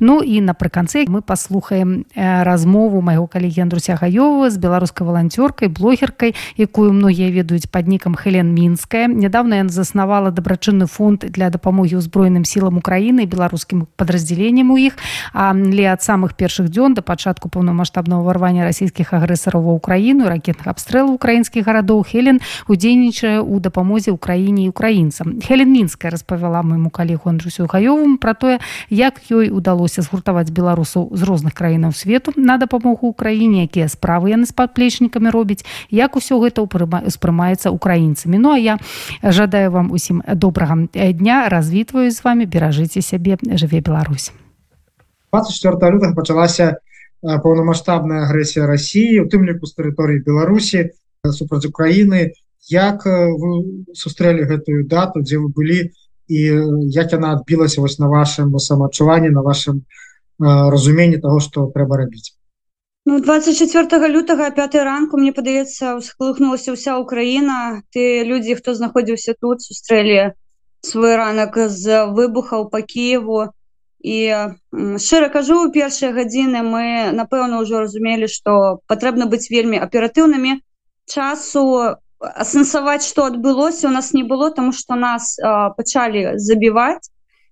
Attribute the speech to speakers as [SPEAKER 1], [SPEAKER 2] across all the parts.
[SPEAKER 1] Ну і напрыканцы мы паслухаем размову майго калегі Андруся гаёва з беларускай валанцёркай блогеркай якую многія ведаюць пад нікам Хелен мінская. Нядаўна ён заснавала дабрачынны фонд для дапамогі ўзброеным сілам Украіны беларускім падраздзяленнем у іх. Але ад самых першых дзён да пачатку паўнамасштабного варвання расійскіх агрэсараў ва ўкраіну ракетных абстрэлаў украінскіх гарадоў Хелен удзейнічае ў дапамозе ўкраіне і украінцам Хелен мінская распавяла майму калегу Андрусю гаёвым пра тое як ёй удалося ўдалося згуртаваць беларусаў з розных краінаў свету на дапамогу ўкраіне якія справы яны з падплечнікамі робяць як усё гэта ўспрымаецца украінцамі. Ну а я жадаю вам усім добрага дня развітваю з вами беражыце сябе жыве Беларусь.
[SPEAKER 2] 24 лютага пачалася паўнамасштабная агрэсія Росіі у тым ліку з тэрыторыі Беларусі супраць Украіны. Як вы сустрэлі гэтую дату дзе вы былі і як яна адбілася вось на вашем самаадчуванні на вашем разуменні того что трэба рабіць
[SPEAKER 3] Ну, 24 лютага 5 ранку мне падаецца усхлыхнулася ўся Украіна ты людзі хто знаходзіўся тут сустрэлі свой ранак з выбухаў по Киеву і шчыра кажу у першыя гадзіны мы напэўна ўжо разумелі што патрэбна быць вельмі аператыўнымі часу асэнсаваць что адбылося у нас не было тому что нас а, пачалі забіваць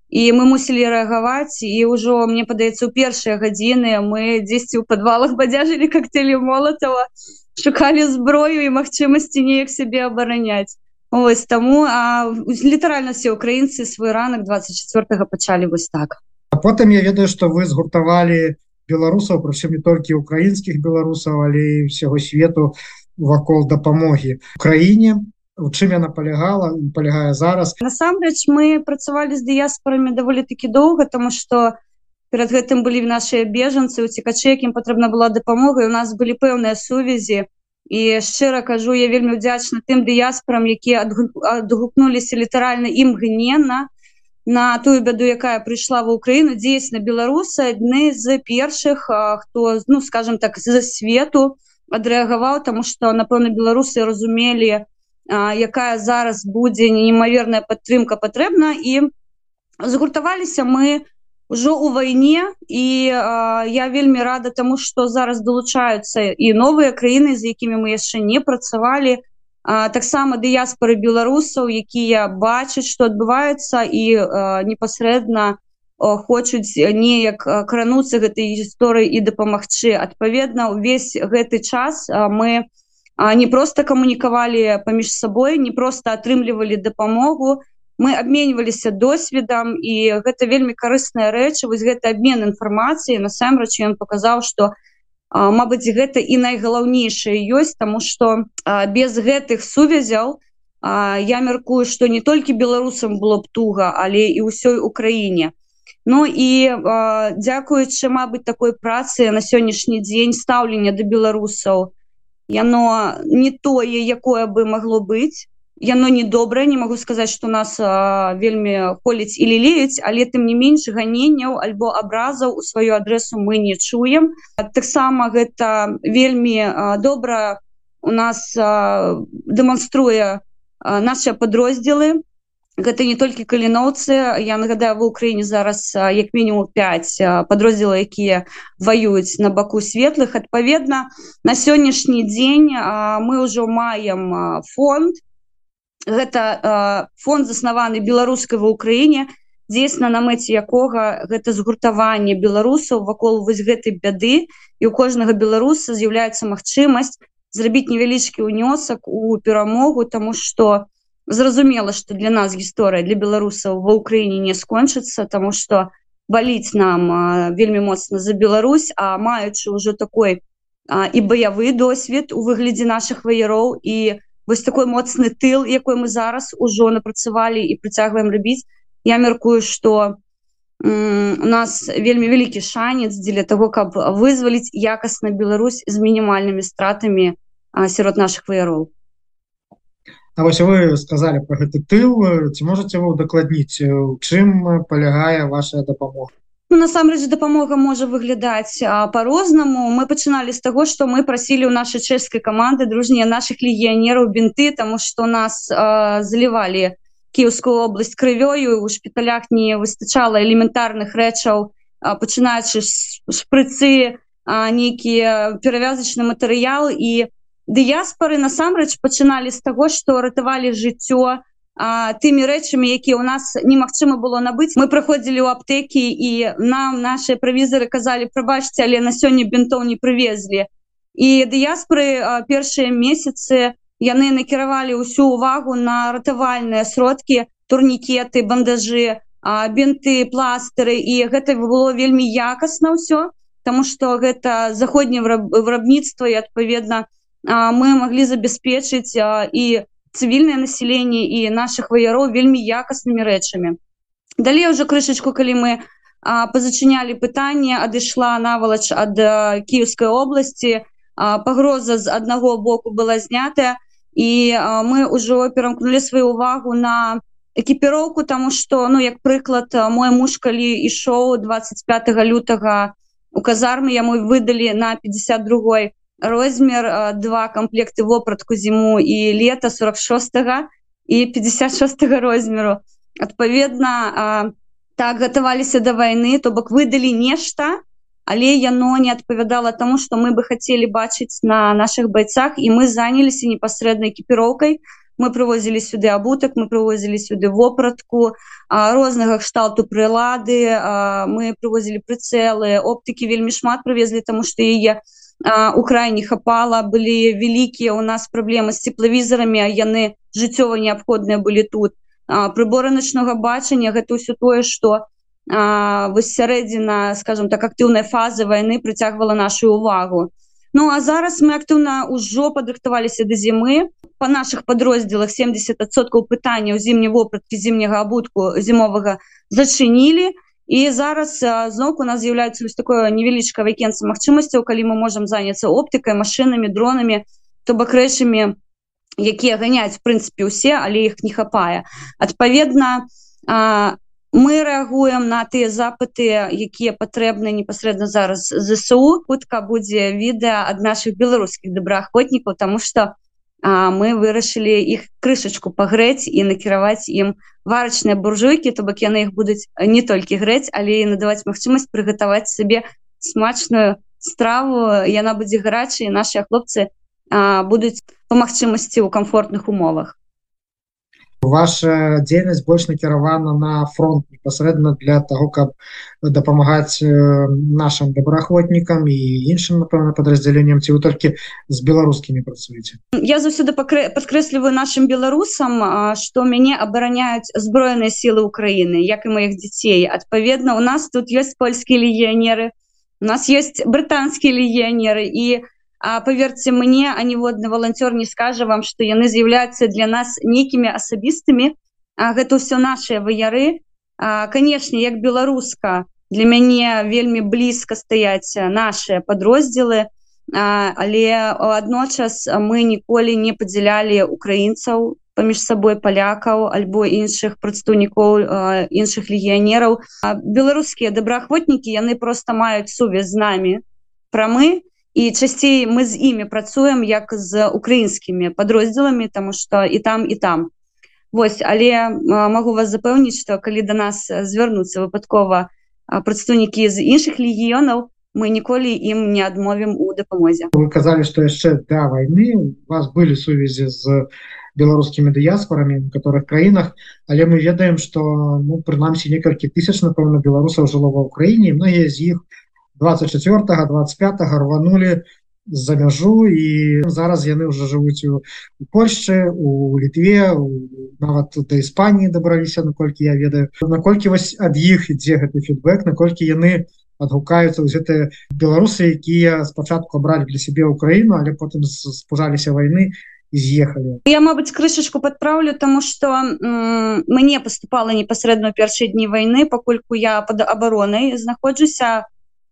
[SPEAKER 3] і мы мусілі рэагаваць і ўжо мне падаецца у першыя гадзіны мы дзесьці ў подвалах бадзяжылі коктейлі молотова шукалі зброю і магчымасці неяк сябе абараняць ось таму а літаральна все украінцы свой ранак 24 пачалі вось так.
[SPEAKER 2] А потым я ведаю что вы згуртавалі беларусаў прычым не толькі украінскіх беларусаў але всего свету вакол дапамогі краіне у чым яна полягала полягае зараз.
[SPEAKER 3] Насамрэч мы працавалі з дыяспорамі даволі такі доўга тому что перад гэтым былі наши бежанцы уцікачы якім патрэбна была дапамога у нас былі пэўныя сувязі. І шчыра кажу я вельмі удзячна тым дыяспорам якія адгукнуліся літаральна імгненна на тую бяду якая прыйшла в Украіну дзейсна беларусы адны з першых хто ну скажем так за свету у адрэагаваў тому что напэўна беларусы разумелі якая зараз будзе немаверная падтрымка патрэбна. І згуртаваліся мы ўжо у вайне. І а, я вельмі рада тому что зараз долучаюцца і новыя краіны з якімі мы яшчэ не працавалі. Таксама дыяспоры беларусаў якія бачаць что адбываецца і непасрэдна у хочуць неяк крануцца гэтай гісторыі і дапамагчы. Адпаведна увесь гэты час мы не просто камунікавалі паміж сабой не просто атрымлівалі дапамогу. Мы абменьваліся досведам і гэта вельмі карысная рэч. Вось гэты абмен інфармацыі насамрэч ён паказаў что Мабыць гэта і найгалаўнейшае ёсць тому что без гэтых сувязяў я мяркую что не толькі беларусам было б туга але і ўсёй Украіне Ну і дзякуючы Мабыць такой працы на сённяшні дзень стаўлення да беларусаў яно не тое якое бы магло быць яно не добрае не могу сказаць что нас а, вельмі коліць і лілеюць але тым не менш ганенняў альбо абразаў у сваю адресу мы не чуем. Таксама гэта вельмі а, добра у нас дэманструе наши подроздзелы гэта не толькі каліноўцы. Я нагадаю в Україніне зараз як мінімум 5 подроздзела якія воююць на баку светлых. Адпаведна на сённяшні дзень мы ўжо маем фонд. Гэта фонд заснаваны беларускай в Україніне дзейсна на мэце якога гэта згуртаванне беларусаў вакол вось гэтай бяды. І у кожнага беларуса з'яўляецца магчымасць зрабіць невялічкі ўнёсак у перамогу тому что у зразумела что для нас гісторыя для беларусаў ва ўкраіне не скончыцца тому что баліць нам а, вельмі моцна за Беларусь а маючы ўжо такой а, і баявы досвед у выглядзе наших ваяроў і вось такой моцны тыл якой мы зараз ужо напрацавалі і прыцягваем рабіць. Я мяркую что у нас вельмі вялікі шанец дзеля того каб вызваліць якасна Беларусь з мінімальнымі стратамі сярод наших ваяроў
[SPEAKER 2] А вось вы сказали про гэты тыл. Ці можете вы удакладніць у чым палягае ваша дапамога?
[SPEAKER 3] Ну, насамрэч дапамога можа выглядаць по-рознаму мы пачыналі з таго што мы прасілі ў нашай чэшскай каманды дружнія наших легіянераў бінты тому что нас залівалі кіевскую область крывёю. У шпіталях не выстачала элементарных рэчаў пачынаючы шпрыцы нейкія перавязачны матэрыял. І дыяспоры насамрэч пачыналі з таго што ратавалі жыццё тымі рэчамі якія ў нас немагчыма было набыць. Мы праходзілі ў аптэкі і нам наши правізары казалі прабачце але на сёння бінтоў не прывезлі і дыяспоры першыя месяцы яны накіравалі ўсю увагу на ратавальныя сродкі турнікеты бандажы бінты пластыры. І гэта было вельмі якасна ўсё Таму что гэта заходняе вырабніцтва і адпаведна мы маглі забяспечыць і цывільнае население і наших ваяроў вельмі якаснымі рэчамі далей уже крышачку калі мы пазачынялі пытанне адышла навалач ад кіевской области. Пагроза з аднаго боку была знятая і мы ўжо перамкнули сваю увагу на экіпіроўку тому что ну як прыклад мой муж калі ішоў 25 лютага у казармы яму выдалі на 52 розмер два комплекты вопратку зіму і лета 46 і 56 розмеру адпаведна так гатаваліся да вайны то бок выдалі нешта але яно не адпавядала тому что мы бы хотели бачыць на наших байцах і мы заняліся непасрэднай экіпіроўкай мы прывозілі сюды абутак мы прывозілі сюды вопратку рознага кшталту прылады мы прывозілі прыцэлы оптыкі вельмі шмат прывезлі тому что яе у крайне хапала былі вялікія у нас праблемы з цеплавізарамі яны жыццёва неабходныя былі тут. Прыборы начнога бачання гэта ўсё тое что вось сярэдзіна скажем так актыўнай фазы войны прыцягвала нашу увагу Ну а зараз мы актыўна ўжо падрыхтаваліся да зімы. По наших подрозділах 70соткаў пытанняў зімняй вопраткі зімняга абутку зімовага зачынілі. і зараз зноўку нас з'яўляецца вось такое невялічка вакенца магчымасцяў калі мы можемм заняцца оптыкай машинамі дронамі то бок рэчамі якія ганяць в прынцыпе усе але іх не хапае. Адпаведна мы рэагуем на тыя запыты якія патрэбны непасрэдна зараз ЗСУ хутка будзе відэа ад наших беларускіх добраахвотнікаў тому что у а, мы вырашылі іх крышачку пагрэць і накіраваць ім варачныя буржуйкі то бок яны іх будуць не толькі грэць але і надаваць магчымасць прыгатаваць сабе смачную страву. Яна будзе гарачай наши хлопцы будуць по магчымасці ў комфортных умовах
[SPEAKER 2] ваша дзейнасць больш накіравана на фронт непасрэдна для того каб дапамагаць нашим добраахвотнікам і іншым напэўна подраздзяленнем ці вы толькі з беларускімі працуеце?
[SPEAKER 3] Я заўсёды подкрэсліваю нашим беларусам что мяне абараняюць зброеныя сілы Украіны як і моих дзяцей. Адпаведна у нас тут ёсць польскія легіянеры у нас есть брытанскія легіянеры і у А поверьте мне а ніводны волонтёр не скажа вам что яны з'яўляются для нас нейкімі асабістымі гэта все наши ваяры канешне як беларуска для мяне вельмі блізка стаяць наши подрозділы але адночас мы ніколі не падзялялі украінцаў паміж сабой палякаў альбо іншых прадстаўнікоў іншых легіянераў. Беларускія добраахвотнікі яны просто маюць сувязь з нами прамы і часцей мы з імі працуем як з украінскімі падроздзеламі тому что і там і там. Вось але могу вас запэўніць что калі до нас звярнуцца выпадкова прадстаўнікі з іншых легіёнаў мы ніколі ім не адмовім у дапамозе.
[SPEAKER 2] Вы казалі что яшчэ да войны у вас былі сувязі з беларускімі дыяспорамі в которых краінах але мы ведаем что ну прынамсі некалькі тысяч напэўна беларусаў жыло ва ўкраіне многія з іх у 24 25 рванули за мяжу і зараз яны уже жывуць у Польшчы у літве нават да Іспаніі дабраліся наколькі я ведаю. Наколькі вось ад іх ідзе гэты фідбэк наколькі яны адгукаюцца гэты беларусы якія спачатку абралі для сябе Украіну але потым спужаліся войны з'ехалі.
[SPEAKER 3] Я Мабыць крышачку подправлю тому что мне поступала непасрэдна першыя дні войны пакольку я под абаронай знаходжуся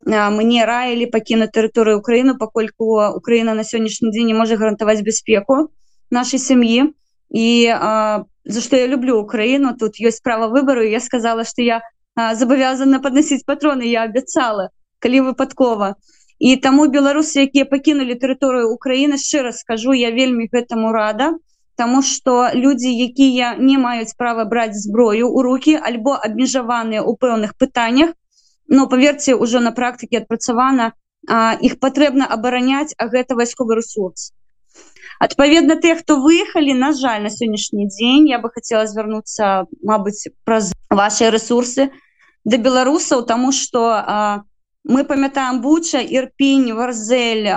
[SPEAKER 3] мне раілі пакінуць тэрыторыю Украіну пакольку Украіна на сённяшні дзень не можа гарантаваць бяспеку нашай сям'і. І а, за што я люблю Украіну тут ёсць права выбару я сказала што я забавязана подносіць патроны я абяцала калі выпадкова. І таму беларусы якія пакінулі тэрыторыю Украіны шчыра скажу я вельмі гэтаму рада Таму што людзі якія не маюць права браць зброю у руки альбо абмежаваныя ў пэўных пытаннях но паверце ўжо на практыке адпрацавана іх патрэбна абараняць а гэта вайсковы ресурс. Адпаведна те хто выехалі на жаль на сённяшні дзень я бы хотела звярнуцца Мабыць праз ваши ресурсы да беларусаў тому что мы памятаем буча ірпінь варзель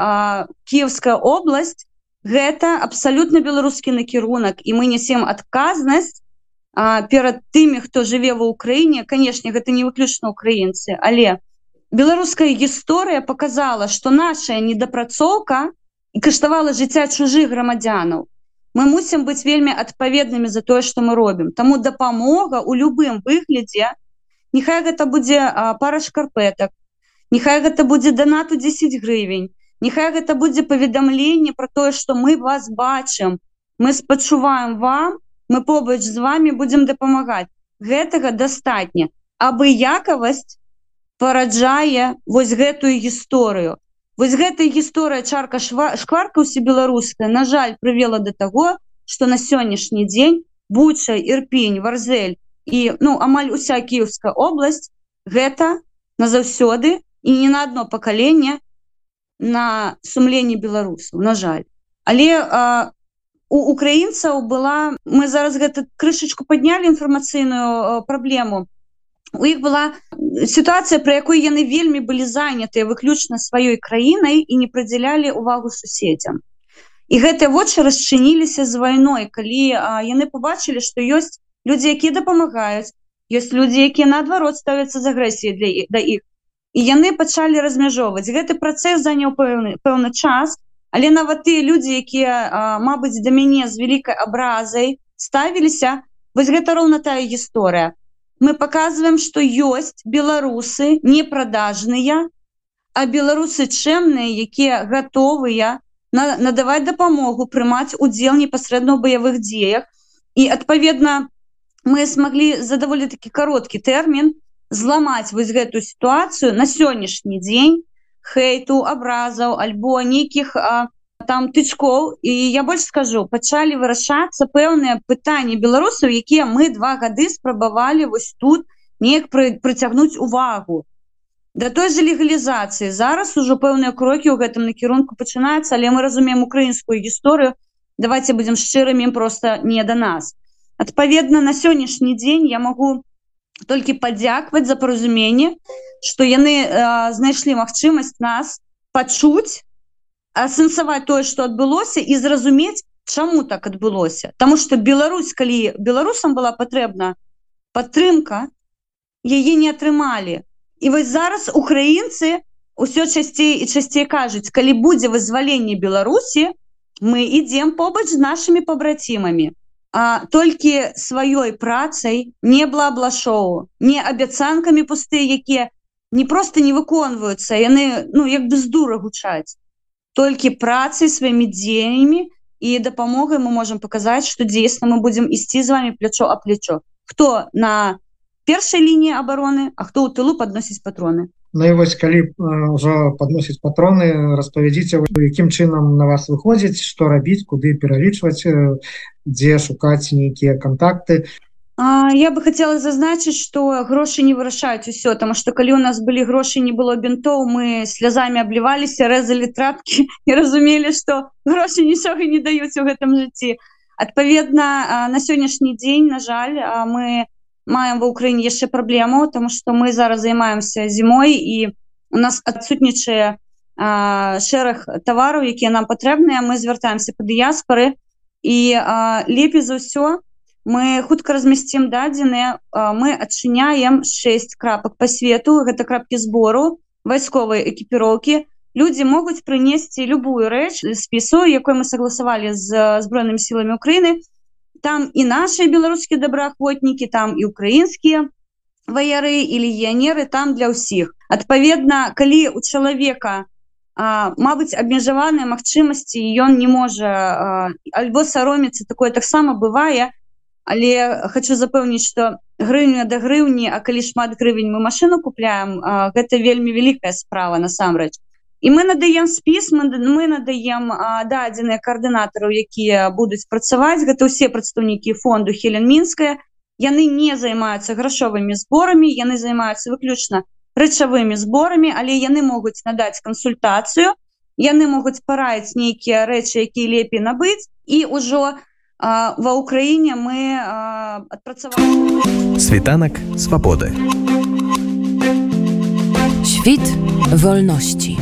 [SPEAKER 3] киевская область. Гэта абсалютна беларускі накірунак і мы несем адказнасць перад тымі хто жыве ва ўкраіне канешне гэта не выключна украінцы але беларуская гісторыя показала что наша недапрацоўка і каштавала жыцця чужых грамадзянаў. Мы мусім быць вельмі адпаведнымі за тое что мы робім. Таму дапамога у любым выглядзе Нехай гэта будзе пара шкарпетак Нехай гэта будзе донату 10 гривень Нехай гэта будзе паведамленне про тое что мы вас бачым мы спачуваем вам мы побач з вами будем дапамагаць. Гэтага дастатня абыякавасць параджае вось гэтую гісторыю. Вось гэтая гісторыя чарка шкварка ўсе беларуская на жаль прывела до таго что на сённяшні дзень буча ірпень варзель і ну амаль уся кіевская область гэта назаўсёды і не на одно пакаленне на сумленні беларусаў на жаль. Але а, у украінцаў была мы зараз гэта крышачку паднялі інфармацыйную праблему. У іх была сітуацыя про якой яны вельмі былі занятыя выключна сваёй краінай і не прыдзялялі увагу суседзям. І гэтыя вочы расчыніліся з вайной калі а, яны побачылі что ёсць людзі якія дапамагаюць ёсць людзі якія наадварот ставяцца з агрэсіяй для да іх. І яны пачалі размяжоўваць. Гэты працэс заняў пэўны пэўны час але нават тыя людзі якія Мабыць да мяне з вялікай абразай ставіліся вось гэта роўна тая гісторыя мы показываем что ёсць беларусы непродажныя а беларусы чэмныя якія готовыя на, надаваць дапамогу прымаць удзел непасрэдна ў баявых дзеях і адпаведна мы смогли за даволі такі кароткі тэрмін зламаць вось гэтую сітуацыю на сённяшні дзень хейту абразаў альбо нейкіх там тычкоў. І я больш скажу пачалі вырашацца пэўныя пытанні беларусаў якія мы два гады спрабавалі вось тут неяк прыцягнуць увагу. Да той же легалізацыі. Зараз ужо пэўныя крокі ў гэтым накірунку пачынаюцца але мы разумеем украінскую гісторыю. Давайте будем шчырымі просто не да нас. Адпаведна на сённяшні дзень я могу толькі падзякваць за паразуменне что яны э, знайшлі магчымасць нас пачуць асэнсаваць тое что адбылося і зразумець чаму так адбылося. Таму что Беларусь калі беларусам была патрэбна падтрымка яе не атрымалі. І вось зараз украінцы ўсё часцей і часцей кажуць калі будзе вызваленне Беларусі мы ідзем побач з нашими пабрацімамі а толькі сваёй працай не блаблашоу не абяцанкамі пустыя якія не просто не выконваюцца яны ну як бы з дура гучаць. Толькі працай сваімі дзеяннямі і дапамогай мы можемм паказаць што дзейсна мы будзем ісці з вами плячо а плечо хто на першай лініі обороны а хто ў тылу подносіць патроны
[SPEAKER 2] Ну і вось калі ўжо подносіць патроны распавядзіце якім чынам на вас выходзіць што рабіць куды пералічваць дзе шукаць нейкія контакты.
[SPEAKER 3] А, я бы хотела зазначыць что грошы не вырашаюць усё там что калі у нас былі грошы не было бінтоў мы слязамі абліваліся рэзалі трапки і разумелі что грошы нічога не даюць у гэтым жыцці адпаведна на сённяшні дзень на жаль мы маем ва ўкраіне яшчэ праблему тому что мы зараз займаемся зімой і у нас адсутнічае шэраг тавараў якія нам патрэбныя мы звяртаемся по дыяспоры і лепей за ўсё мы хутка размясцім дадзеныя мы адчыняем 6 крапак по свету. Гэта крапки збору вайсковай экіпіроўкі люди могуць прынесці любую рэч спісу якой мы согласавалі з збройнымі сіламі Украіны там і наши беларускія добраахвотнікі там і украінскія ваяры і легіянеры там для ўсіх адпаведна калі у чалавека Мабыць абмежаваныя магчымасці ён не можа альбо сароміцца такое таксама бывае але хочу запэўніць что грыўня да грыўні а калі шмат грывень мы машину купляем а, гэта вельмі вялікая справа насамрэч і мы надаем спіс мы, мы надаем дадзеныя коаардынатараў якія будуць працаваць гэта ўсе прадстаўнікі фонду хелен мінская яны не займаюцца грашовымі зборамі яны займаюцца выключна рэчавымі зборамі але яны могуць надаць кансультацыю яны могуць параіць нейкія рэчы якія лепей набыць і ўжо ва ўкраіне мы адпрацавалі
[SPEAKER 4] світанак свабоды
[SPEAKER 5] Świt wolności.